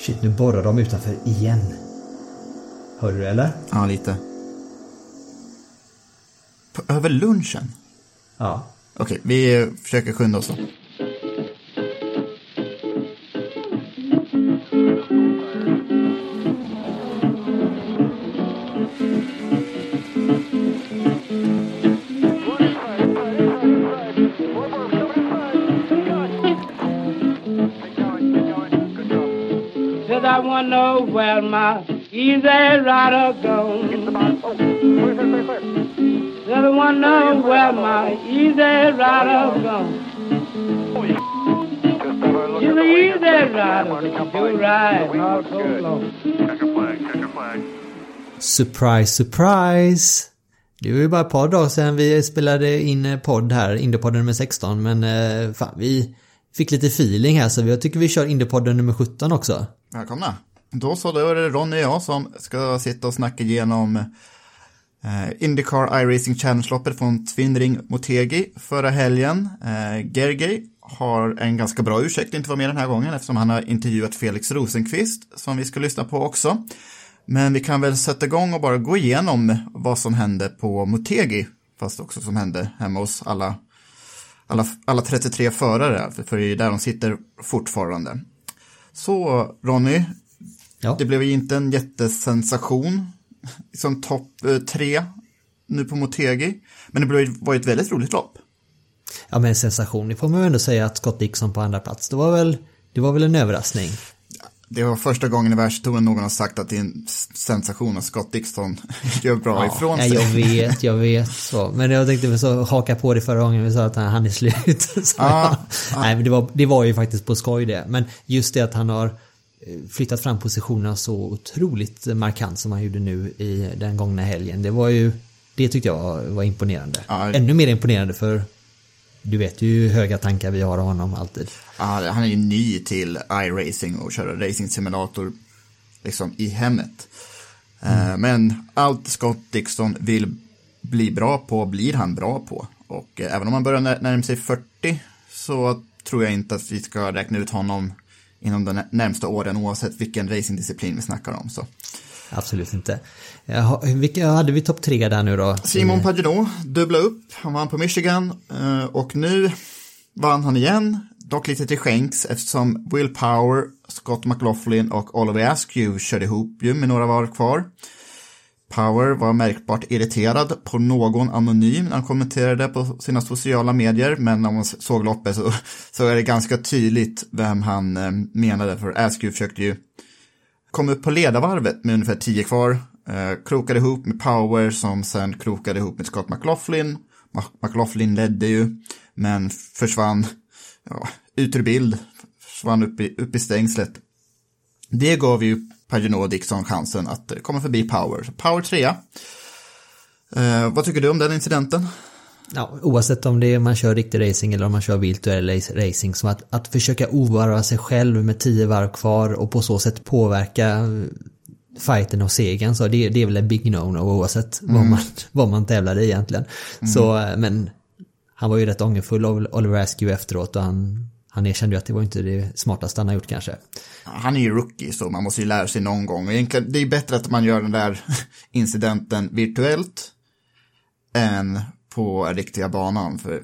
Shit, nu borrar de utanför igen. Hör du det eller? Ja, lite. På, över lunchen? Ja. Okej, vi försöker skynda oss då. Wanna know where my easy rider goes. Said I wanna know where my easy rider goes. She's an easy rider, do ride all so long. Surprise, surprise! Det var ju bara ett par dagar sedan vi spelade in podd här, Indiepodden nummer 16, men eh, fan vi fick lite feeling här så jag tycker vi kör Indiepodden nummer 17 också. Välkomna. Då så, då är det Ronny och jag som ska sitta och snacka igenom eh, Indycar iRacing Challenge-loppet från Twin Ring Motegi förra helgen. Eh, Gergej har en ganska bra ursäkt att inte vara med den här gången eftersom han har intervjuat Felix Rosenqvist som vi ska lyssna på också. Men vi kan väl sätta igång och bara gå igenom vad som hände på Motegi, fast också som hände hemma hos alla, alla, alla 33 förare, för, för det är där de sitter fortfarande. Så Ronny, Ja. det blev ju inte en jättesensation som topp eh, tre nu på Motegi, men det blev, var ju ett väldigt roligt lopp. Ja men sensation, det får man ju ändå säga att Scott Dixon på andra plats. Det var väl, det var väl en överraskning. Det var första gången i världshistorien någon har sagt att det är en sensation att Scott Dixon gör bra ifrån ja, sig. jag vet, jag vet så. Men jag tänkte väl så haka på det förra gången vi sa att han, han är slut. Så, Ja, Nej men det var, det var ju faktiskt på skoj det. Men just det att han har flyttat fram positionerna så otroligt markant som han gjorde nu i den gångna helgen. Det var ju, det tyckte jag var, imponerande. Ja. Ännu mer imponerande för du vet ju hur höga tankar vi har av honom alltid. Ja, han är ju ny till iRacing och köra racing simulator liksom i hemmet. Eh, Men allt Scott Dixon vill bli bra på blir han bra på. Och eh, även om han börjar när- närma sig 40 så tror jag inte att vi ska räkna ut honom inom de nä- närmsta åren oavsett vilken racingdisciplin vi snackar om. Så. Absolut inte. Jaha, Vilka hade vi topp tre där nu då? Simon Pagenaud dubbla upp, han vann på Michigan eh, och nu vann han igen, dock lite till skänks eftersom Will Power, Scott McLaughlin och Oliver Askew körde ihop ju med några var kvar. Power var märkbart irriterad på någon anonym när han kommenterade på sina sociala medier, men när man såg loppet så, så är det ganska tydligt vem han eh, menade, för Askew försökte ju komma upp på ledarvarvet med ungefär 10 kvar. Eh, krokade ihop med Power som sen krokade ihop med Scott McLaughlin. McLaughlin ledde ju, men försvann ja, ut ur bild. Försvann upp i, upp i stängslet. Det gav ju Pagenaud och Dixon chansen att komma förbi Power. Så Power 3. Eh, vad tycker du om den incidenten? Ja, oavsett om det är man kör riktig racing eller om man kör virtuell racing. Som att, att försöka ovarva sig själv med tio varv kvar och på så sätt påverka eh, fighten och segern. Så det, det är väl en big no-no oavsett vad, man, vad man tävlar i egentligen. Så, eh, men han var ju rätt ångerfull Oliver Askew efteråt och han, han erkände ju att det var inte det smartaste han har gjort kanske. Han är ju rookie så man måste ju lära sig någon gång. Och egentligen, det är bättre att man gör den där incidenten virtuellt än på riktiga banan. För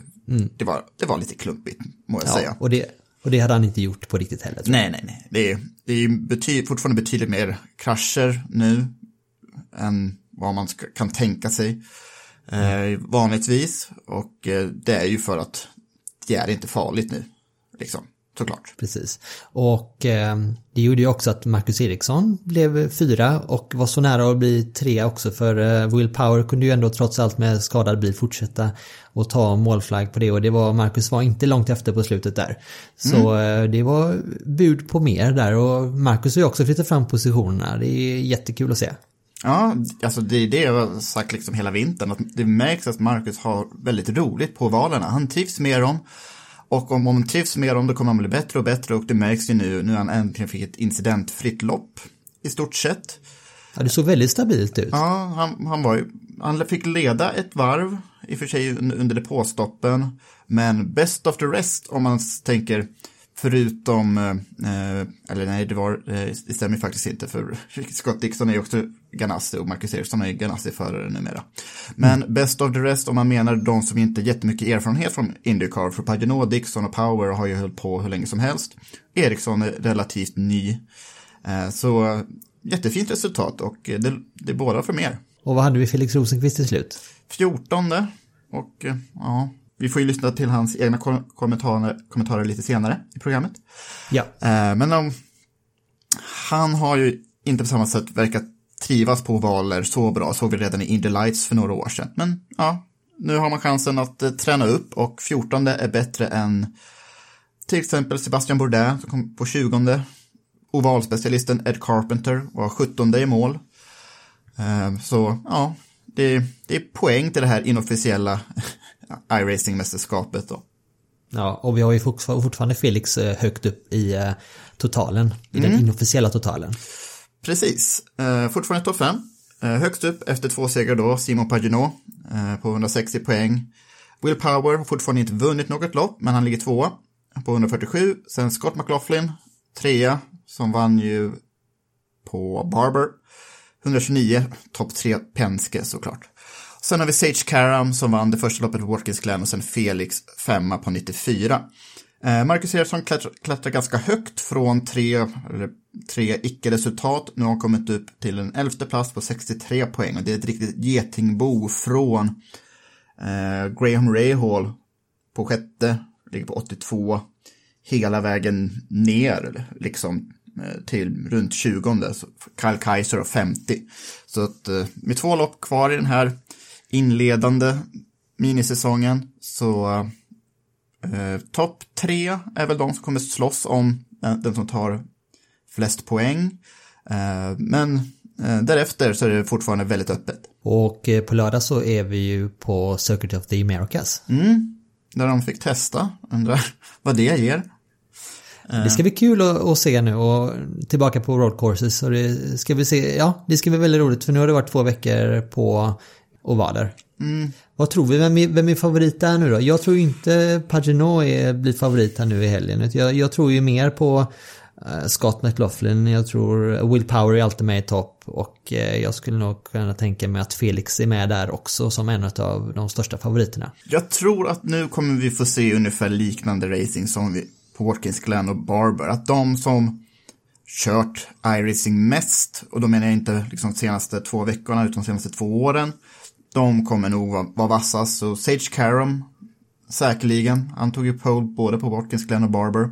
det, var, det var lite klumpigt, må jag säga. och, det, och det hade han inte gjort på riktigt heller. Nej, nej, nej. Det är, det är ju bety, fortfarande betydligt mer krascher nu än vad man ska, kan tänka sig eh, vanligtvis. Och eh, det är ju för att det är inte farligt nu. Liksom. såklart. Precis. Och eh, det gjorde ju också att Marcus Eriksson blev fyra och var så nära att bli trea också för eh, Will Power kunde ju ändå trots allt med skadad bil fortsätta och ta målflagg på det och det var Marcus var inte långt efter på slutet där. Så mm. eh, det var bud på mer där och Marcus har ju också flyttat fram positionerna. Det är jättekul att se. Ja, alltså det är det jag har sagt liksom hela vintern, att det märks att Marcus har väldigt roligt på valen. Han trivs med dem. Och om han trivs med dem då kommer han bli bättre och bättre och det märks ju nu, nu han äntligen fick ett incidentfritt lopp i stort sett. Ja, det såg väldigt stabilt ut. Ja, han, han, var ju, han fick leda ett varv, i och för sig under depåstoppen, men best of the rest om man tänker Förutom, eh, eller nej, det, var, eh, det stämmer faktiskt inte för Scott Dixon är ju också Ganassi och Marcus Eriksson är Ganassi-förare numera. Men mm. best of the rest, om man menar de som inte jättemycket erfarenhet från Indycar, för Paginot, Dixon och Power har ju hållit på hur länge som helst. Eriksson är relativt ny. Eh, så jättefint resultat och det, det är båda för mer. Och vad hade vi Felix Rosenqvist till slut? Fjortonde. Och ja, vi får ju lyssna till hans egna kommentarer, kommentarer lite senare i programmet. Ja. Eh, men um, han har ju inte på samma sätt verkat trivas på ovaler så bra, såg vi redan i Indy Lights för några år sedan. Men ja, nu har man chansen att uh, träna upp och 14 är bättre än till exempel Sebastian Bourdais som kom på 20 Ovalspecialisten Ed Carpenter var 17 i mål. Uh, så ja, det, det är poäng till det här inofficiella iRacing-mästerskapet då. Ja, och vi har ju fortfarande Felix eh, högt upp i eh, totalen, i mm. den inofficiella totalen. Precis, eh, fortfarande topp 5. högst upp efter två segrar då, Simon Paginot på 160 poäng. Will Power har fortfarande inte vunnit något lopp, men han ligger tvåa på 147. Sen Scott McLaughlin, trea, som vann ju på Barber. 129, topp tre Penske såklart. Sen har vi Sage Karam som vann det första loppet på Watkins Glen och sen Felix femma på 94. Eh, Marcus Eriksson klättrar, klättrar ganska högt från tre, eller, tre icke-resultat. Nu har han kommit upp till en elfte plats på 63 poäng och det är ett riktigt getingbo från eh, Graham Rahal på sjätte, ligger på 82, hela vägen ner liksom eh, till runt 20. Kyle Kaiser har 50. Så att eh, med två lopp kvar i den här inledande minisäsongen så eh, topp tre är väl de som kommer slåss om eh, den som tar flest poäng. Eh, men eh, därefter så är det fortfarande väldigt öppet. Och eh, på lördag så är vi ju på Circuit of the Americas. Mm, där de fick testa, undrar vad det ger. Det ska bli kul att, se nu och tillbaka på road courses och det ska vi se, ja det ska bli väldigt roligt för nu har det varit två veckor på ovaler. Mm. Vad tror vi, vem är, vem är favorit där nu då? Jag tror inte Paginot är, blir favorit här nu i helgen. Jag, jag tror ju mer på uh, Scott McLaughlin, jag tror Will Power är alltid med i topp och uh, jag skulle nog kunna tänka mig att Felix är med där också som en av de största favoriterna. Jag tror att nu kommer vi få se ungefär liknande racing som vi på Watkins Glen och Barber. Att de som kört iRacing mest, och då menar jag inte liksom de senaste två veckorna utan de senaste två åren, de kommer nog vara, vara vassast. Så Sage Karam, säkerligen. Han tog ju pole både på Watkins Glen och Barber.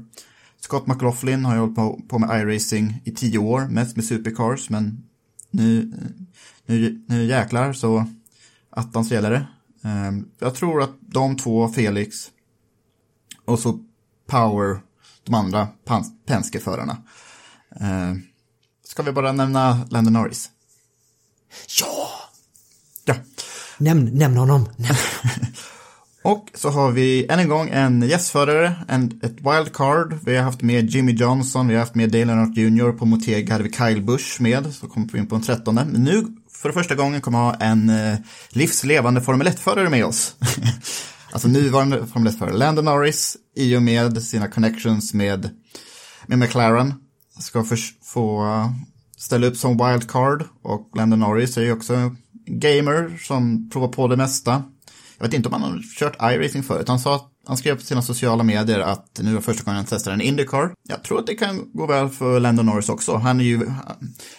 Scott McLaughlin har ju hållit på, på med iRacing i tio år, mest med supercars, men nu, nu, nu jäklar så attans gäller det. Ehm, jag tror att de två, Felix och så Power, de andra Penske-förarna. Ehm, ska vi bara nämna Landon Norris? Ja. Nämn, nämn honom. Nämn. och så har vi än en gång en gästförare, en, ett wildcard. Vi har haft med Jimmy Johnson, vi har haft med Dale Earnhardt Jr. På Motega hade vi Kyle Busch med, så kommer vi in på en trettonde. Men nu, för första gången, kommer vi ha en eh, livslevande Formel 1-förare med oss. alltså nuvarande Formel 1-förare, Landon Norris, i och med sina connections med, med McLaren, ska för, få ställa upp som wildcard. Och Landon Norris är ju också gamer som provar på det mesta. Jag vet inte om han har kört iRacing förut. Han sa han skrev på sina sociala medier att nu är första gången han testar en Indycar. Jag tror att det kan gå väl för Landon Norris också. Han är ju,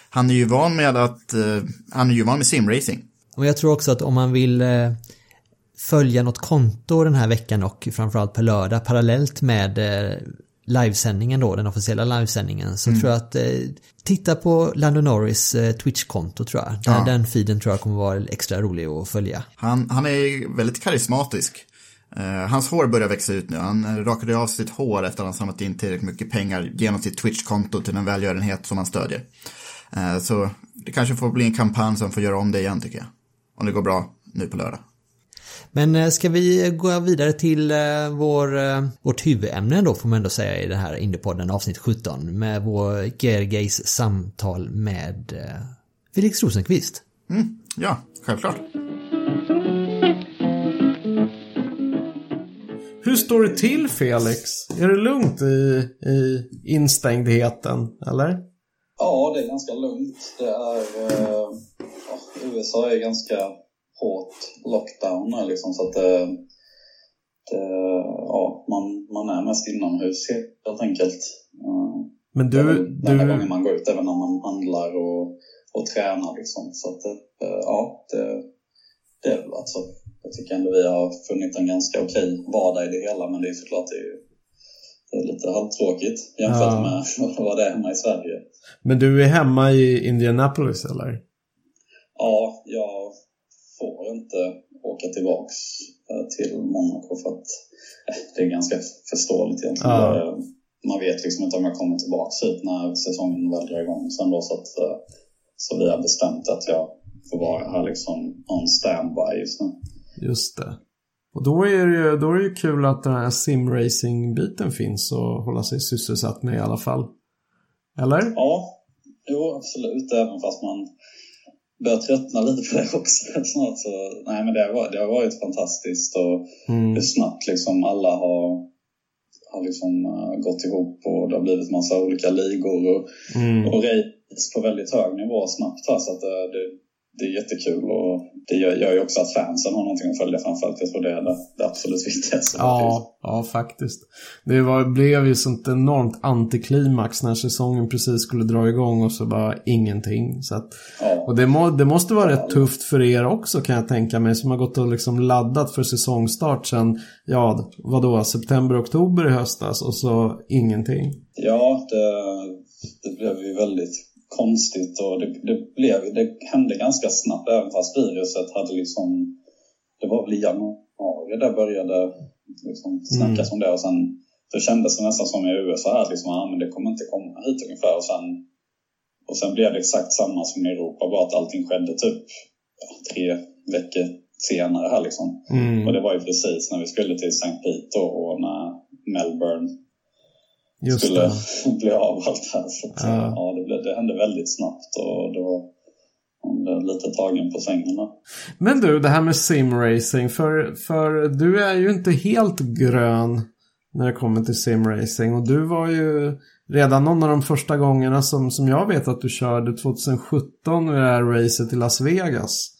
han är ju van med att, uh, han är ju van med simracing. Och jag tror också att om man vill uh, följa något konto den här veckan och framförallt på lördag parallellt med uh, livesändningen då, den officiella livesändningen, så tror jag att eh, titta på Lando Norris eh, Twitch-konto tror jag. Den, Ja. den feeden tror jag kommer vara extra rolig att följa. Han, han är väldigt karismatisk. Eh, hans hår börjar växa ut nu. Han eh, rakade av sitt hår efter att han samlat in tillräckligt mycket pengar genom sitt Twitch-konto till en välgörenhet som han stödjer. Eh, så det kanske får bli en kampanj som får göra om det igen tycker jag. Om det går bra nu på lördag. Men eh, ska vi gå vidare till eh, vår, eh, vårt huvudämne då får man ändå säga i den här Indiepodden avsnitt 17 med vår Gergeis samtal med Felix Rosenqvist. Ja, självklart. Hur står det till Felix? Är det lugnt i, i instängdheten, eller? Ja, det är ganska lugnt. Det är, eh, USA är ganska hårt lockdown liksom så att det, det, ja, man, man är mest inomhus helt enkelt. Eh, Men det är du, gången du, man går ut, även när man handlar och, och tränar liksom. Så att eh, ja, det, det är väl alltså. Jag tycker ändå vi har funnit en ganska okej vardag i det hela, men det är såklart det är, det är lite halvtråkigt jämfört Ja. med vad det är hemma i Sverige. men du är hemma i Indianapolis, eller? Ja, jag får inte åka tillbaks eh, till Monaco för att eh, det är ganska förståeligt egentligen. Ja. Eh, Man vet liksom inte om jag kommer tillbaks hit när säsongen väl drar igång sen då så att så vi har bestämt att jag får vara här liksom on standby just nu. Just det. Och då är det ju, då är det ju kul att den här simracing-biten finns och hålla sig sysselsatt med i alla fall. Eller? Ja, jo absolut, även fast man börjar tröttna lite på det också snart så, nej men det har, varit- det har varit fantastiskt och Mm. hur snabbt liksom alla har, har liksom eh, gått ihop och det har blivit massa olika ligor och, Mm. och race på väldigt hög nivå snabbt här så att det, det, det är jättekul och det gör, gör ju också att fansen har någonting att följa framförallt. Jag tror det är det, det absolut viktigaste. Ja, ja faktiskt. Det var, blev ju sånt enormt antiklimax när säsongen precis skulle dra igång och så bara ingenting. Så att, Ja. och det, må, det måste vara rätt tufft för er också kan jag tänka mig som har gått och liksom laddat för säsongstart sen, ja vadå, september, oktober i höstas och så ingenting. Ja, det, det blev ju väldigt konstigt och det, det, blev, det hände ganska snabbt även fast viruset hade liksom... Det var väl i januari det började liksom snackas om det och sen då kändes det nästan som i USA att liksom, ah, men det kommer inte komma hit ungefär och sen, och sen blev det exakt samma som i Europa bara att allting skedde typ tre veckor senare här liksom. Mm. Och det var ju precis när vi skulle till St. Pete och när Melbourne Just skulle det. bli av allt här. Så att, Ja. ja. det, blev, det hände väldigt snabbt och då man blev lite tagen på sängen. Men du, det här med simracing, för, för du är ju inte helt grön när det kommer till simracing. Och du var ju redan någon av de första gångerna som, som jag vet att du körde 2017 i det här racet i Las Vegas.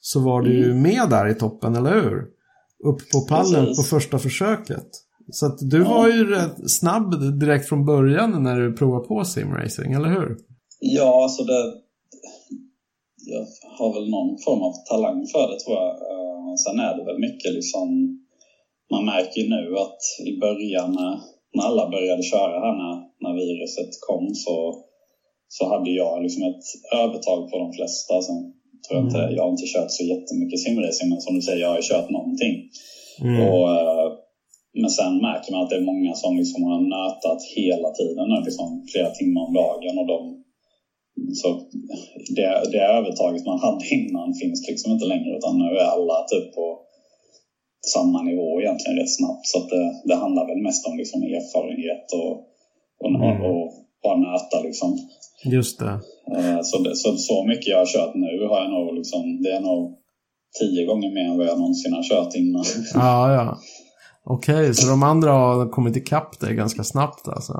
Så var du ju med där i toppen, eller hur? Upp på pallen Precis. på första försöket. Så att du var ju rätt snabb direkt från början när du provade på simracing, eller hur? Ja, alltså det... Jag har väl någon form av talang för det tror jag. Eh, Sen är det väl mycket liksom... Man märker ju nu att i början när, när alla började köra här när, när viruset kom så, så hade jag liksom ett övertag på de flesta. Sen tror jag inte, jag har inte kört så jättemycket simracing men som du säger, jag har ju kört någonting. Och, eh, men sen märker man att det är många som liksom har nötat hela tiden, nu, liksom flera timmar om dagen. Och de, så det, det övertaget man hade innan finns liksom inte längre utan nu är alla typ på samma nivå egentligen rätt snabbt. Så att det, det handlar väl mest om liksom erfarenhet och, och, Mm. och, och bara nöta liksom. Just det. Eh, Så, det, så, så mycket jag har kört nu har jag nog liksom, det är nog tio gånger mer än vad jag någonsin har kört innan. Ja, ja. Okej, så de andra har kommit ikapp dig ganska snabbt alltså?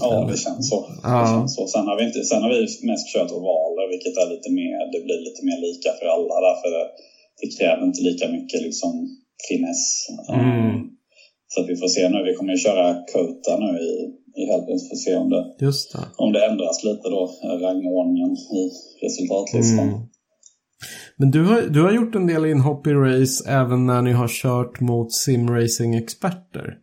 Ja, det känns så. Ja. Det känns så. Sen, har vi inte, sen har vi mest kört ovaler, vilket är lite mer, det blir lite mer lika för alla. Därför det, det kräver inte lika mycket liksom, finess. Mm. Så att vi får se nu. Vi kommer ju köra Kota nu i, i helgen. Så får se om det, det. om det ändras lite då, rangordningen i resultatlistan. Mm. Men du har, du har gjort en del inhopp i race även när ni har kört mot simracing-experter.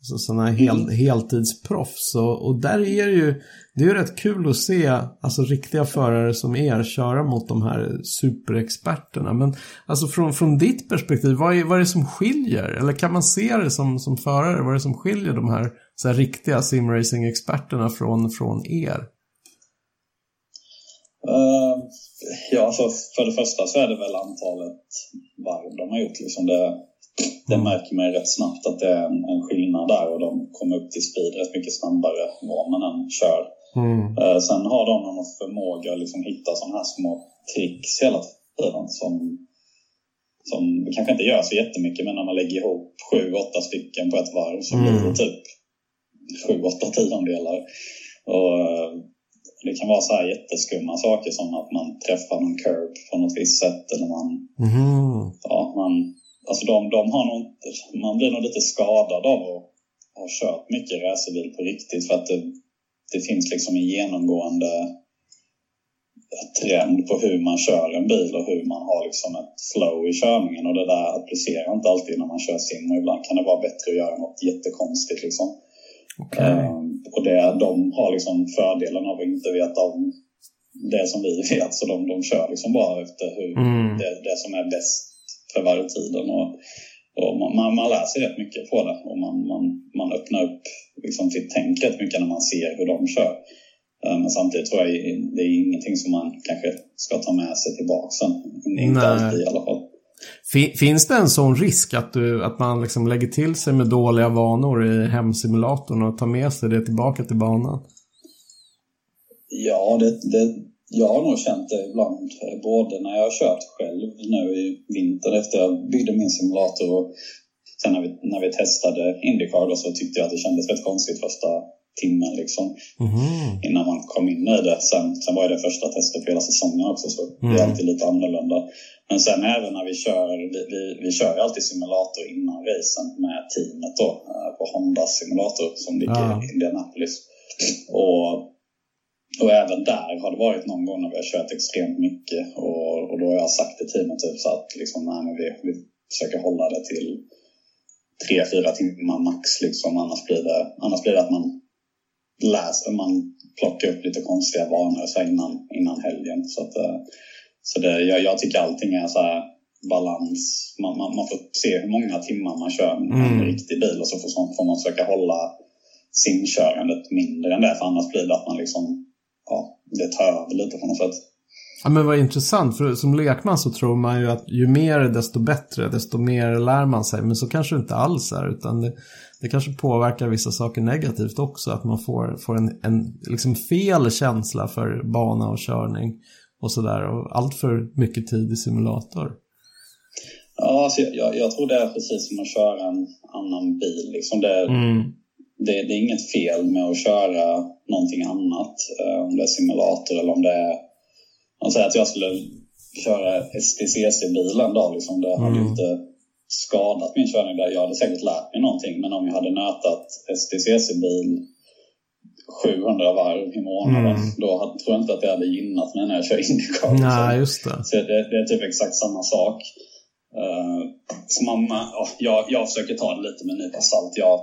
Alltså sådana hel, mm. heltidsproffs. Och, och där är det ju, det är ju rätt kul att se alltså riktiga förare som er köra mot de här superexperterna. Men alltså från, från ditt perspektiv, vad är, vad är det som skiljer? Eller kan man se det som, som förare, vad är det som skiljer de här, så här riktiga simracing-experterna från, från er? Uh, ja, alltså för det första så är det väl antalet varv de har gjort. Liksom det, det mm. märker man rätt snabbt att det är en, en skillnad där och de kommer upp till speed rätt mycket snabbare var man än kör. Mm. Uh, sen har de någon förmåga att liksom hitta sådana här små tricks hela tiden som, som kanske inte gör så jättemycket men när man lägger ihop sju, åtta stycken på ett varv så blir det mm. typ sju, åtta tiondelar. Och, uh, det kan vara så här jätteskumma saker som att man träffar någon curb på något visst sätt eller man... Mm. Ja, man alltså de, de har nog, man blir nog lite skadad av att ha kört mycket racerbil på riktigt för att det, det finns liksom en genomgående trend på hur man kör en bil och hur man har liksom ett flow i körningen och det där applicerar inte alltid när man kör sim och ibland kan det vara bättre att göra något jättekonstigt liksom. Okay. Um, och det, de har liksom fördelen av att inte veta om det som vi vet så de, de kör liksom bara efter hur mm. det, det som är bäst för varvtiden. Och, och man, man, lär sig rätt mycket på det och man, man, man öppnar upp liksom sitt tänk rätt mycket när man ser hur de kör. Eh, men samtidigt tror jag det är ingenting som man kanske ska ta med sig tillbaka sen. Inte Nej. alltid i alla fall. Finns det en sån risk att, du, att man liksom lägger till sig med dåliga vanor i hemsimulatorn och tar med sig det tillbaka till banan? Ja, det, det, jag har nog känt det ibland, eh, både när jag har kört själv nu i vinter efter jag byggde min simulator och sen när vi, när vi testade Indycar så tyckte jag att det kändes rätt konstigt första timmen liksom. Mm. Innan man kom in i det. Sen, sen var det första testet på hela säsongen också så mm. det är mm. alltid lite annorlunda. Men sen även när vi kör, vi, vi, vi kör ju alltid simulator innan racen med teamet då eh, på Hondas simulator som ligger ja. i Indianapolis. Och och även där har det varit någon gång när vi har kört extremt mycket och, och då har jag sagt till teamet typ så att liksom, nej, vi, vi försöker hålla det till tre, fyra timmar max liksom. Annars blir det, annars blir det att man läser, man plockar upp lite konstiga vanor så innan, innan helgen. Så, att, eh, så det, jag, jag tycker allting är så här balans. Man, man, man, får se hur många timmar man kör med mm. en riktig bil och så får, får man försöka hålla simkörandet mindre än det. För annars blir det att man liksom ja, det tar över lite på något sätt. Ja men vad intressant, för som lekman så tror man ju att ju mer desto bättre, desto mer lär man sig. Men så kanske det inte alls är, utan det, det kanske påverkar vissa saker negativt också. Att man får, får en, en liksom fel känsla för bana och körning och sådär. Och allt för mycket tid i simulator. Ja, alltså jag, jag, tror det är precis som att köra en annan bil. Liksom det, mm det, det, är inget fel med att köra någonting annat. Eh, om det är simulator eller om det är... Man säger att jag skulle köra STCC-bilen då, liksom, det hade mm. inte skadat min körning där. Jag hade säkert lärt mig någonting, men om jag hade nötat STCC-bil 700 varv i månaden, mm. då hade, tror jag inte att det hade gynnat mig när jag kör Indycar. Nej, just det. Så det, det, är typ exakt samma sak. Uh, så man, uh, jag, jag försöker ta det lite med en nypa salt. Jag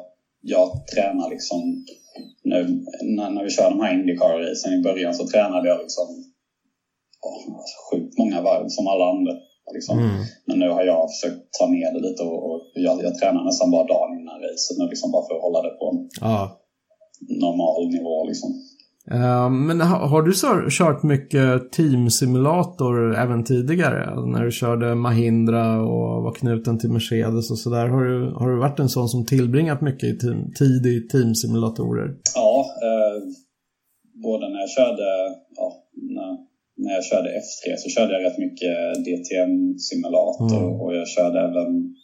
jag tränar liksom nu när, när vi kör de här Indycar-racen i början så tränade jag liksom oh, sjukt många varv som alla andra. Liksom. Mm. Men nu har jag försökt ta ner det lite och, och jag, jag tränar nästan bara dagen innan racet nu liksom bara för att hålla det på en ja. normal nivå liksom. Uh, men ha, har du så, kört mycket teamsimulator även tidigare? När du körde Mahindra och var knuten till Mercedes och sådär. Har du, har du varit en sån som tillbringat mycket i team, tid i teamsimulatorer? Ja, uh, både när jag körde, ja, när, när jag körde F3 så körde jag rätt mycket DTM-simulator mm. och jag körde även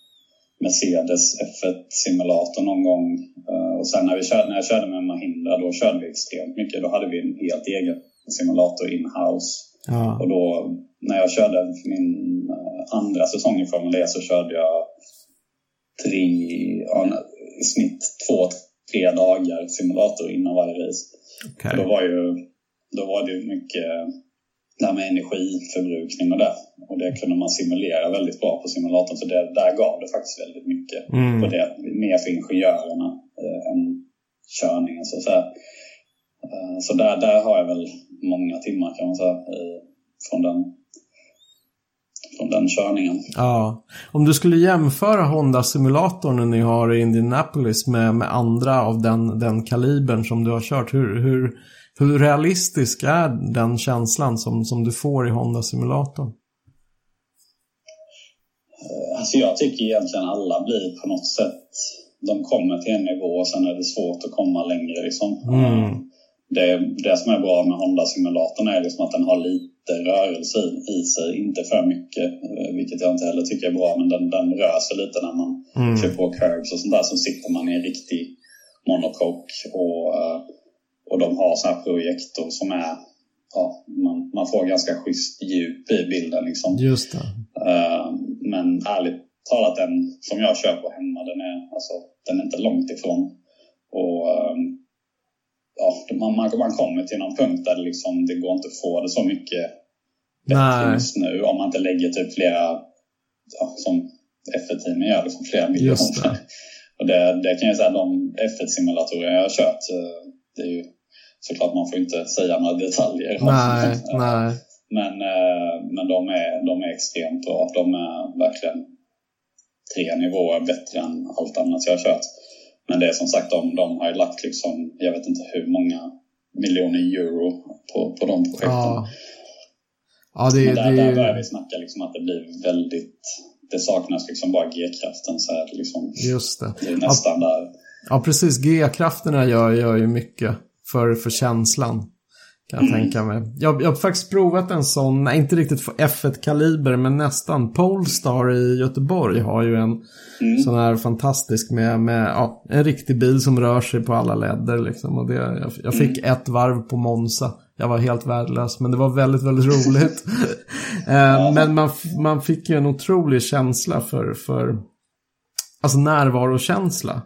Mercedes F1-simulator någon gång. Eh, och sen när, vi körde, när jag körde med Mahindra, då körde vi extremt mycket. Då hade vi en helt egen simulator in-house. Ja. Och då, när jag körde min eh, andra säsong i Formel E så körde jag tre, ja, i snitt två, tre dagar simulator innan varje race. Okay. Då var ju då var det mycket det här med energiförbrukning och det. Och det kunde man simulera väldigt bra på simulatorn. Så det, där gav det faktiskt väldigt mycket. Mm. På det, mer för ingenjörerna. eh, än körningen så att säga. Eh, så där, där har jag väl många timmar kan man säga från den, från den körningen. Ja. Om du skulle jämföra Honda-simulatorn ni har i Indianapolis med, med andra av den, den kalibern som du har kört, hur, hur, hur realistisk är den känslan som, som du får i Honda-simulatorn? Alltså jag tycker egentligen alla blir på något sätt, de kommer till en nivå och sen är det svårt att komma längre liksom. Mm. Det, det som är bra med Honda-simulatorn är liksom att den har lite rörelse i sig, inte för mycket, eh, vilket jag inte heller tycker är bra, men den, den rör sig lite när man mm. kör på curves och sånt där, så sitter man i en riktig monocoque och, eh, och de har sån här projektor som är ja, man, man får ganska schysst djup i bilden. Liksom. Just det. Uh, men ärligt talat, den som jag kör på hemma, den är, alltså, den är inte långt ifrån. Och, um, ja, man, man, man kommer till någon punkt där det, liksom, det går inte att få det så mycket bättre just nu om man inte lägger typ flera, ja, som F1-teamen gör, liksom flera miljoner. Och det, det kan jag säga, de F1-simulatorer jag har kört, eh, det är ju såklart man får inte säga några detaljer. Nej, nej. Men, eh, men de, är, de är extremt bra. De är verkligen tre nivåer bättre än allt annat jag har kört. Men det är som sagt, de, de har ju lagt liksom, jag vet inte hur många miljoner euro på, på de projekten. Ja. Ja, det, men där, det... där börjar vi snacka liksom att det blir väldigt det saknas liksom bara G-kraften. Så här, liksom, Just det. Det är nästan ja, där. Ja, precis. G-krafterna gör, gör ju mycket för, för känslan. Kan jag tänka mig. Jag, jag har faktiskt provat en sån, nej, inte riktigt för F1-kaliber, men nästan. Polestar i Göteborg har ju en mm. sån här fantastisk med, med ja, en riktig bil som rör sig på alla ledder. Liksom. Och det, jag, jag fick mm. ett varv på Monza. Jag var helt värdelös, men det var väldigt, väldigt roligt. eh, men man, man fick ju en otrolig känsla för, för alltså närvarokänsla.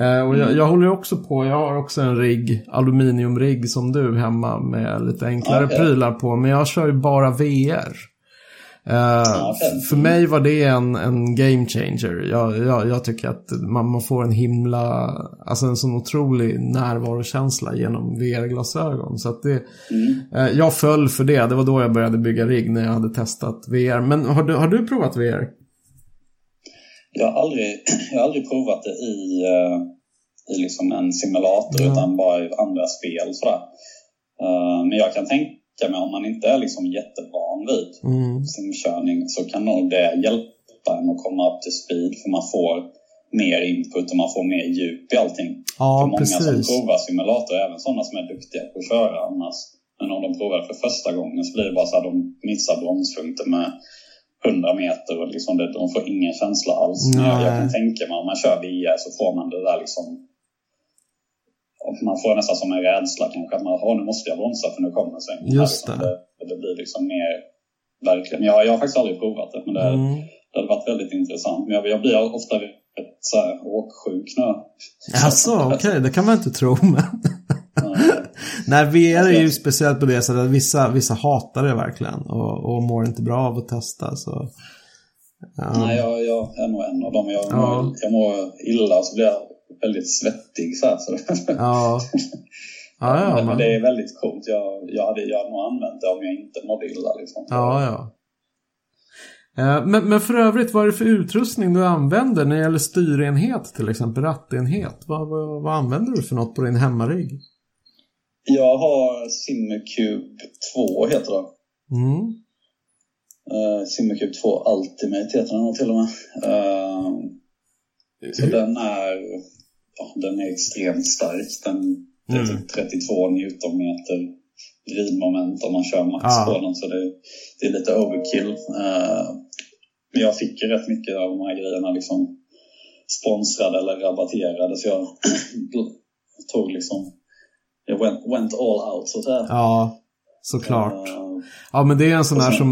Eh, och jag, mm. jag håller också på, jag har också en rigg, aluminiumrigg som du hemma med lite enklare okay. prylar på. Men jag kör ju bara VR. Uh, okay. För mig var det en, en game changer. Jag, jag, jag tycker att man, man, får en himla, alltså en sån otrolig närvarokänsla genom VR-glasögon. Så att det, mm. uh, jag föll för det. Det var då jag började bygga rigg när jag hade testat VR. Men har du, har du provat VR? Jag har aldrig, jag har aldrig provat det i, uh, i liksom en simulator mm. utan bara i andra spel. Sådär. Uh, men jag kan tänka mig om man inte är liksom jättevan vid mm. simkörning så kan nog det hjälpa en att komma upp till speed för man får mer input och man får mer djup i allting. Ja, för många precis. som provar simulator, även sådana som är duktiga på att köra annars, men om de provar för första gången så blir det bara så att de missar bromspunkter med 100 meter och liksom det, de får ingen känsla alls. Men jag, jag kan tänka mig om man kör VR så får man det där liksom man får nästan som en rädsla kanske att man, nu måste jag bromsa för nu kommer svängen. Just det. det. det. blir liksom mer verkligen. Jag, jag har faktiskt aldrig provat det men det, mm. det hade varit väldigt intressant. Men jag, jag blir ofta rätt så här, åksjuk nu. Jaså, okej, okay. det kan man inte tro. Men... Nej, VR är ju speciellt på det sättet att vissa, vissa hatar det verkligen och, och mår inte bra av att testa. Så, ja. Nej, jag, jag är nog en av dem. Jag, ja. mår, jag mår illa så blir jag väldigt svettig. Så här, så. Ja. Ja, ja, men, men, det är väldigt coolt. Jag, jag hade jag nog använt det om jag inte mådde illa. Liksom. Ja, ja. Eh, men, men för övrigt, vad är det för utrustning du använder när det gäller styrenhet, till exempel rattenhet? Vad, vad, vad använder du för något på din hemmarigg? Jag har Simmercube 2 heter det. Mm. Uh, Simmercube 2 Ultimate heter den till och med. Uh, så den är, ja, den är extremt stark. Den, det är typ 32 newtonmeter vridmoment om man kör max ah. på den. Så det, det är lite overkill. Uh, men jag fick ju rätt mycket av de här grejerna liksom sponsrade eller rabatterade. Så jag tog liksom went, went all out så att säga. Ja, såklart. Uh, ja, men det är en sån där som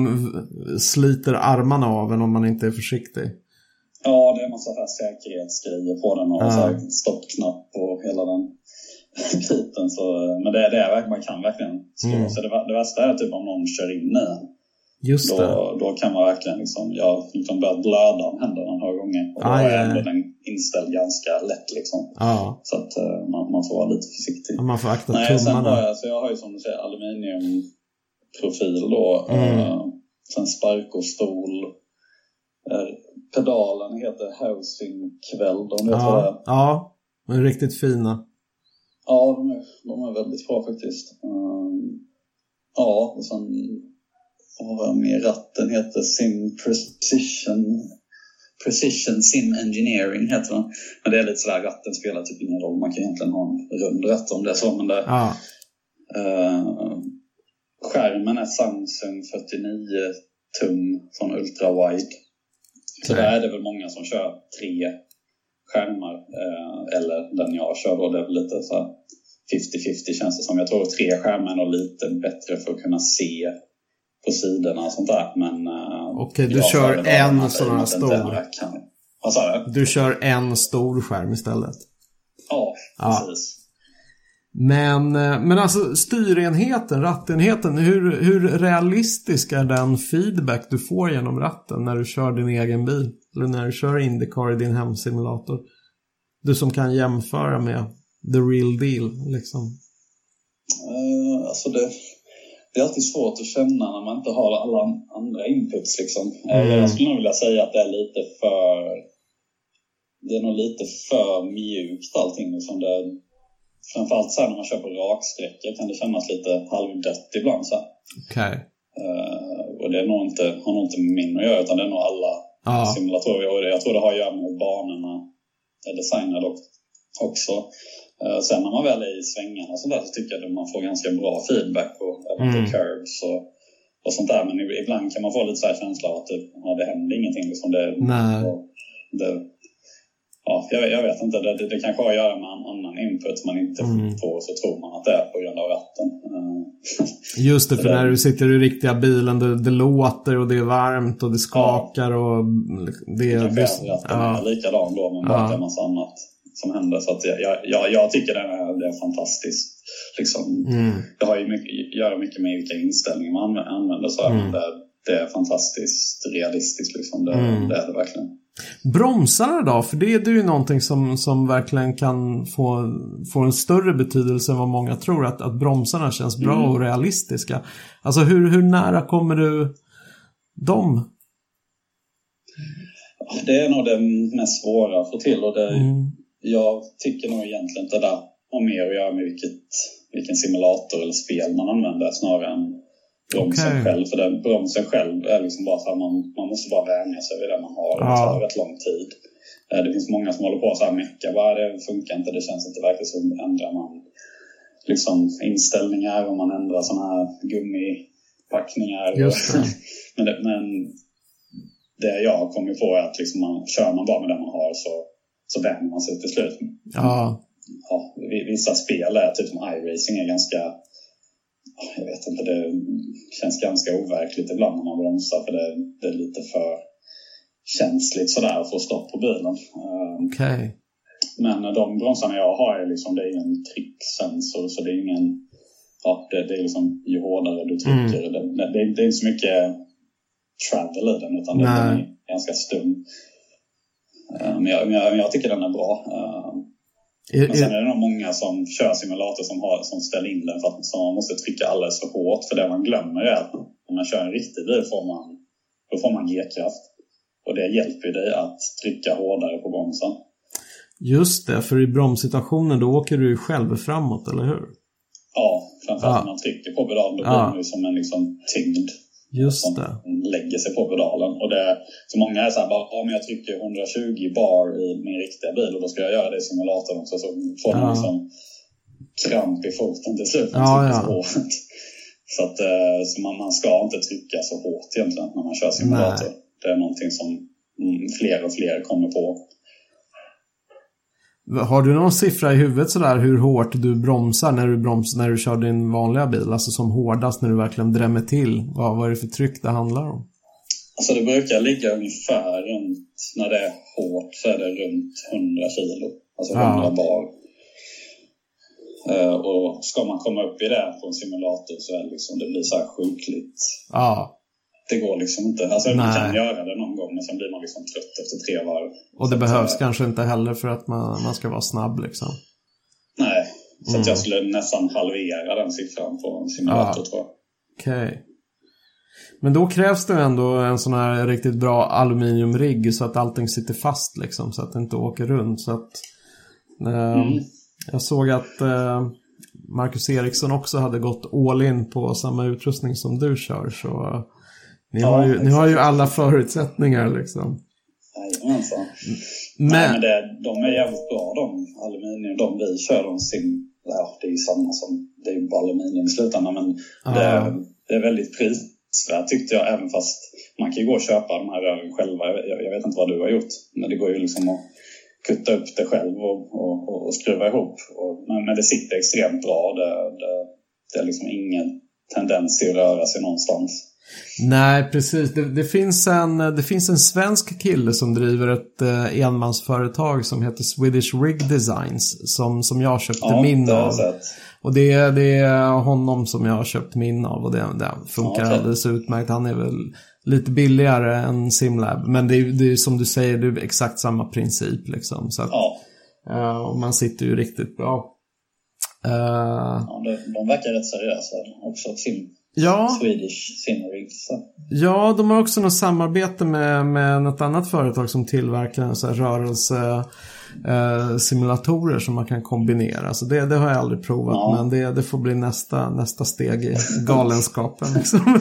sliter armarna av en om man inte är försiktig. Ja, det är en massa här säkerhetsgrejer på den och ja. stoppknapp och hela den biten. Så, men det, det är, man kan verkligen slå mm. sig. Det, det värsta är typ om någon kör in i. Just då, det. då kan man verkligen liksom, jag liksom börjat blöda om händerna några gånger. Och då ah, är ändå den inställd ganska lätt liksom. Ja. Så att eh, man, man får vara lite försiktig. Man får akta Nej, sen har tummarna. jag, så jag har ju som du säger aluminiumprofil då. Mm. Eh, sen stol. Eh, pedalen heter Housing Kväll. De vet vad det är. Ja, ja. De är riktigt fina. Ja, de är, de är väldigt bra faktiskt. Um, ja, och sen har jag mer? Ratten heter Sim Precision. Precision Sim Engineering heter den. Men det är lite sådär, ratten spelar typ ingen roll. Man kan egentligen ha en rund ratt om det är så. Men det, Ja. eh, skärmen är Samsung 49 tum från Ultra Wide. Så Okej. där är det väl många som kör tre skärmar. Eh, eller den jag kör då, det är väl lite så här 50-50 känns det som. Jag tror tre skärmar är nog lite bättre för att kunna se på sidorna och sånt där. Men... eh, Okej, du kör en sån här stor. Vad sa du? Du kör en stor skärm istället. Ja, Ja. precis. Men, eh, men alltså styrenheten, rattenheten, hur, hur realistisk är den feedback du får genom ratten när du kör din egen bil? Eller när du kör Indycar i din hemsimulator? Du som kan jämföra med the real deal, liksom. Eh, alltså det, det är alltid svårt att känna när man inte har alla andra inputs. Liksom. Eh, Mm. Jag skulle nog vilja säga att det är lite för... Det är nog lite för mjukt allting. Liksom det, framförallt så här när man kör på raksträckor kan det kännas lite halvdött ibland. Så här. Okej. Eh, och det nog inte, har nog inte med min att göra utan det är nog alla Ja. simulatorer. Och jag tror det har att göra med hur banorna är designade och- också. Eh, sen när man väl är i svängarna och sånt där så tycker jag att man får ganska bra feedback och även Mm. på curves och, och sånt där. Men ib- ibland kan man få lite så här känsla av att det, ja, det händer ingenting. Liksom det, Nej. det, ja, jag, jag vet inte, det, det, det kanske har att göra med en annan input man inte Mm. får så tror man att det är på grund av ratten. Eh, Just det, för när du sitter i riktiga bilen, det, det låter och det är varmt och det skakar och det... Kanske det är att den ja. är likadan då, men Ja. bara att det är massa annat som händer. Så att jag, jag, jag, tycker det är, det är fantastiskt. Liksom, Mm. Det har ju mycket, göra mycket med vilka inställningar man anv- använder. Så Mm. det, det är fantastiskt realistiskt. Liksom. Det, Mm. det är det verkligen. Bromsarna då? För det är ju någonting som, som verkligen kan få, få en större betydelse än vad många tror. Att, att bromsarna känns bra Mm. och realistiska. Alltså hur, hur nära kommer du dem? Det är nog det mest svåra att få till. Och det, Mm. Jag tycker nog egentligen inte det där har mer att göra med vilket, vilken simulator eller spel man använder snarare än bromsen Okej. själv. För den bromsen själv är liksom bara så här, man, man måste bara vänja sig vid det man har. Det tar rätt lång tid. Eh, Det finns många som håller på så här mecka. Bara det funkar inte, det känns inte verkligen så. Ändrar man liksom inställningar och man ändrar sådana här gummipackningar. Det. men, det, men det jag kommit på är att liksom man, kör man bara med det man har så, så vänjer man sig till slut. Ja. Ja, vi- vissa spel är typ som iRacing är ganska jag vet inte, det känns ganska overkligt ibland när man bromsar för det, det är lite för känsligt sådär att få stopp på bilen. Eh, Okej. Men de bromsarna jag har är liksom, det är ingen trycksensor så det är ingen, ja det, det är liksom ju hårdare du trycker, det, det, det är inte så mycket travel i den utan den Nej. är ganska stum. Eh, Men jag, men jag, men jag tycker den är bra. Eh, Men sen är, det nog många som kör simulator som, har, som ställer in den för att man måste trycka alldeles för hårt. För det man glömmer är att när man kör en riktig bil får man, då får man G-kraft. Och det hjälper dig att trycka hårdare på bromsen. just det, för i bromssituationen då åker du ju själv framåt, eller hur? Ja, framförallt Ja. när man trycker på pedalen då Ja. blir det ju som en liksom tyngd Just som det. lägger sig på pedalen. Och det, så många är så här, bara, men jag trycker 120 bar i min riktiga bil och då ska jag göra det i simulatorn också. Så får man Ja. liksom kramp i foten till slut. Ja, trycker ja. så hårt. Så, att, eh, så man, man ska inte trycka så hårt egentligen när man kör simulator. Nej. Det är någonting som mm, fler och fler kommer på. Har du någon siffra i huvudet sådär hur hårt du bromsar när du, broms, när du kör din vanliga bil? Alltså som hårdast när du verkligen drämmer till. Vad, vad är det för tryck det handlar om? Alltså det brukar ligga ungefär runt, när det är hårt så är det runt 100 kilo. Alltså Ja. 100 bar. Eh, och ska man komma upp i det på en simulator så är det liksom, det blir så här sjukligt Ja. Det går liksom inte. Alltså Nej. man kan göra det någon gång men sen blir man liksom trött efter tre varv. Och det Så behövs eh, kanske inte heller för att man, man ska vara snabb liksom. Nej, så Mm. att jag skulle nästan halvera den siffran på en simulator Ja. tror jag. Okej. Men då krävs det ändå en sån här riktigt bra aluminiumrigg så att allting sitter fast liksom. Så att det inte åker runt. Så att, eh, Mm. Jag såg att eh, Marcus Eriksson också hade gått all in på samma utrustning som du kör. Så ni, Ja, har, ju, ni har ju alla förutsättningar liksom. Jajamensan. Men, Nej, men det, de är jävligt bra de aluminium. De vi kör, de sim... Det är ju samma som... Det är ju bara aluminium i slutändan men Ja. det, det är väldigt prisvärt tyckte jag. Även fast man kan ju gå och köpa de här rören själva. Jag, jag vet inte vad du har gjort. Men det går ju liksom att kutta upp det själv och, och, och, och skruva ihop. Och, men, men det sitter extremt bra. Det, det, det är liksom ingen tendens till att röra sig någonstans. Nej, precis. Det, det, finns en, det finns en svensk kille som driver ett eh, enmansföretag som heter Swedish Rig Designs. Som, som jag köpte Ja, min det av. sett. Och det, är- det är honom som jag har köpt min av och det, det funkar Ja, okej. alldeles utmärkt. Han är väl lite billigare än Simlab. Men det är, det är som du säger, det är exakt samma princip liksom. Så att, Ja, eh, och man sitter ju riktigt bra. Eh, ja de, de verkar rätt seriösa också. Sim, ja. Swedish Simrig. Så. Ja, de har också något samarbete med, med något annat företag som tillverkar sån här rörelse eh, simulatorer som man kan kombinera. Så det, det har jag aldrig provat, Ja. men det, det får bli nästa, nästa steg i galenskapen. Liksom.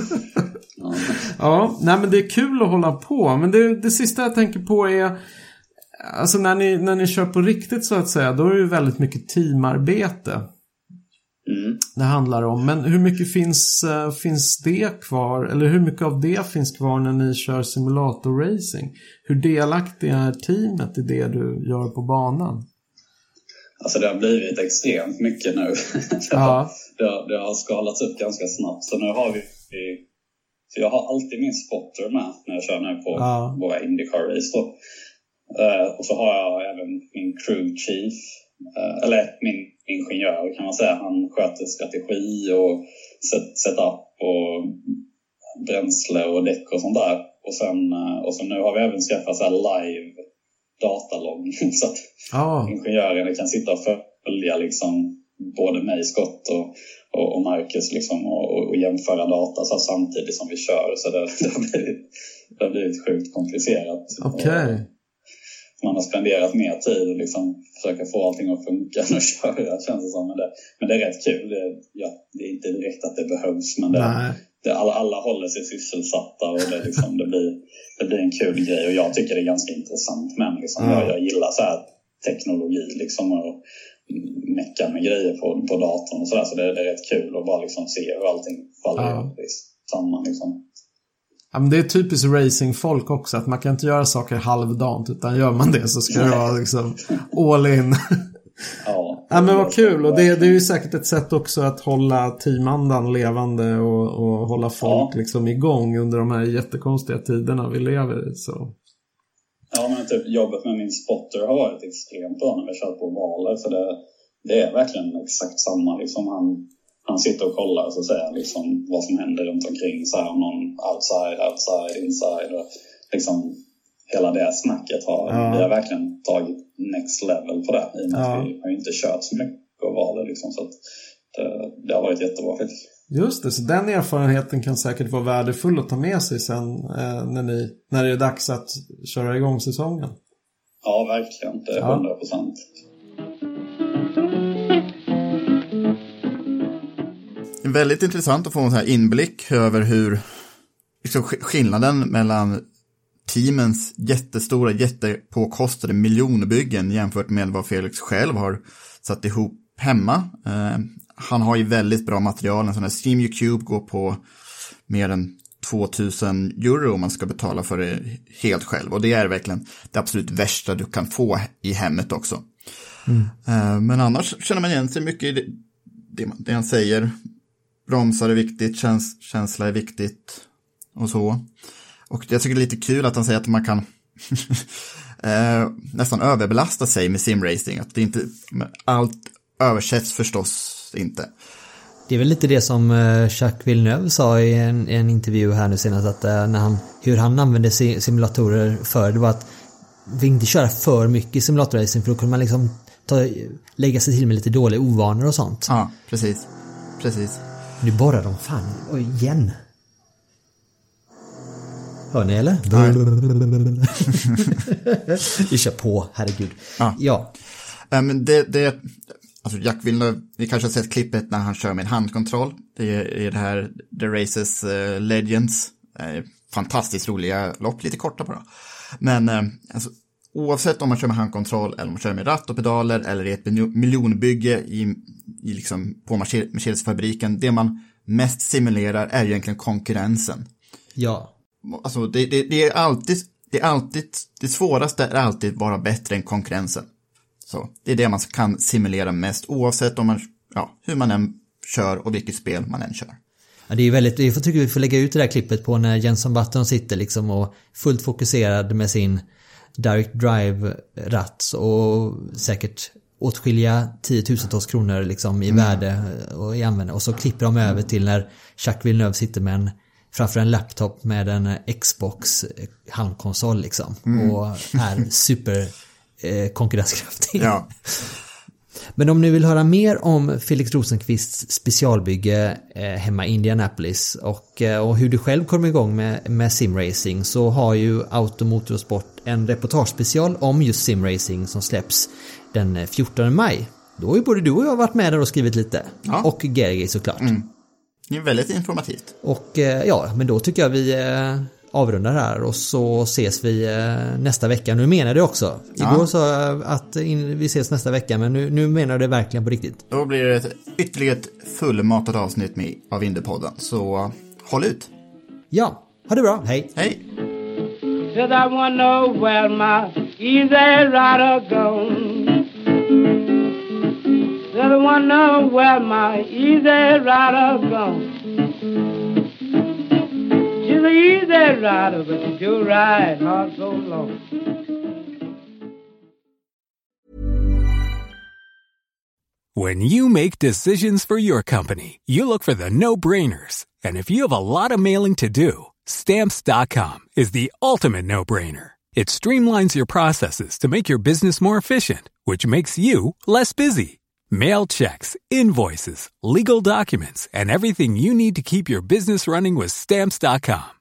Ja. ja, nej men det är kul att hålla på. Men det, det sista jag tänker på är Alltså när ni, när ni kör på riktigt så att säga, då är det ju väldigt mycket teamarbete Mm. det handlar om. Men hur mycket finns, eh, finns det kvar? Eller hur mycket av det finns kvar när ni kör simulatorracing? Hur delaktiga är teamet i det du gör på banan? Alltså det har blivit extremt mycket nu. Ja. det, har, det har skalats upp ganska snabbt. Så nu har vi... Så jag har alltid min spotter med när jag kör nu på Ja. våra Indycar-race. då. Eh, och så har jag även min crew chief, eh, eller min ingenjör kan man säga. Han sköter strategi och set, setup och bränsle och däck och sånt där. Och sen, eh, och så nu har vi även skaffat så live datalogg. så att Ja, ingenjörerna kan sitta och följa liksom både mig, Scott och, och, och Marcus liksom, och, och, jämföra data så samtidigt som vi kör. Så det, det, har, blivit, det har blivit sjukt komplicerat. okej. Man har spenderat mer tid och liksom försöka få allting att funka än att köra känns det som. Men det, men det är rätt kul. Det, ja, det är inte direkt att det behövs men det, det, alla, alla håller sig sysselsatta och det, liksom, det, blir, det blir en kul grej. Och jag tycker det är ganska intressant men liksom, Ja. jag, jag gillar så här teknologi liksom och mecka med grejer på, på datorn och sådär. Så det, det är rätt kul att bara liksom se hur allting faller ja. samman. Liksom. Ja, men det är typiskt racingfolk också, att man kan inte göra saker halvdant, utan gör man det så ska det vara liksom all in. Ja, Ja men vad kul och det, det är ju säkert ett sätt också att hålla teamandan levande och, och hålla folk Ja. liksom igång under de här jättekonstiga tiderna vi lever i. Så. Ja, men typ jobbet med min spotter har varit extremt bra när vi kört på valer. För det, det är verkligen exakt samma. Liksom han, han sitter och kollar så säger liksom vad som händer runt omkring. Så här, om någon outside, outside, inside. Och liksom hela det snacket har Ja. vi har verkligen tagit next level på det. I och med Ja. att vi har inte kört så mycket på valer. Liksom, så det, det har varit jättebra faktiskt. Just det, så den erfarenheten kan säkert vara värdefull att ta med sig sen eh, när, ni, när det är dags att köra igång säsongen. Ja, verkligen. Det är Ja. 100 procent. Väldigt intressant att få en här inblick över hur liksom, sk- skillnaden mellan teamens jättestora, jättepåkostade miljonbyggen jämfört med vad Felix själv har satt ihop hemma. Eh, han har ju väldigt bra material, en sån här Steam Cube går på mer än 2000 euro om man ska betala för det helt själv. Och det är verkligen det absolut värsta du kan få i hemmet också. Eh, Men annars känner man igen sig mycket i det, det, det han säger. Bromsar är viktigt, käns, känsla är viktigt och så. Och jag tycker det är lite kul att han säger att man kan eh, nästan överbelasta sig med simracing. Att det inte, allt översätts förstås inte. Det är väl lite det som eh, Jacques Villeneuve sa i en, en intervju här nu senast att eh, när han, hur han använde simulatorer förr det var att vi inte köra för mycket simulatorracing för då kunde man liksom ta, lägga sig till med lite dåliga ovanor och sånt. Ja, precis. Precis. Nu borrar de fan Oj, igen. Hör ni eller? Vi kör på, herregud. Ja. ja. Men det, det, alltså Jack Villeneuve, vi kanske har sett klippet när han kör med handkontroll. Det är det här The Races uh, Legends. Uh, fantastiskt roliga lopp, lite korta bara. Men alltså, oavsett om man kör med handkontroll eller om man kör med ratt och pedaler eller i ett miljonbygge i, i liksom på Mercedes-fabriken, det man mest simulerar är egentligen konkurrensen. Ja. Alltså det, det, det, är alltid, det är alltid, det svåraste är alltid vara bättre än konkurrensen. Så det är det man kan simulera mest oavsett om man, ja, hur man än kör och vilket spel man än kör. Ja, det är väldigt, jag tycker vi får lägga ut det där klippet på när Jenson Button sitter liksom och fullt fokuserad med sin Direct Drive-ratt och säkert åtskilliga tiotusentals kronor liksom i mm. värde och i användning. Och så klipper de över till när Jacques Villeneuve sitter med en framför en laptop med en Xbox handkonsol liksom. Mm. Och är super eh, konkurrenskraftig. Ja. Men om ni vill höra mer om Felix Rosenqvists specialbygge eh, hemma i Indianapolis och, eh, och hur du själv kommer igång med, med simracing så har ju Automotorsport en reportagespecial om just simracing som släpps den 14 maj. Då har ju både du och jag varit med där och skrivit lite. Ja. Och Gergi såklart. Mm. Det är väldigt informativt. Och eh, ja, men då tycker jag vi avrundar här och så ses vi eh, nästa vecka. Nu menar det också. Igår ja. sa jag att vi ses nästa vecka men nu, nu menar jag det verkligen på riktigt. Då blir det ett, ytterligare ett fullmatat avsnitt med, av Indiepodden. Så håll ut! Ja, ha det bra. Hej! Hej! Said I wanna know where my easy rider gone. Said I wanna know where my easy rider gone. Rider, but she do ride hard so long. When you make decisions for your company, you look for the no-brainers. And if you have a lot of mailing to do, Stamps.com is the ultimate no brainer. It streamlines your processes to make your business more efficient, which makes you less busy. Mail checks, invoices, legal documents, and everything you need to keep your business running with Stamps.com.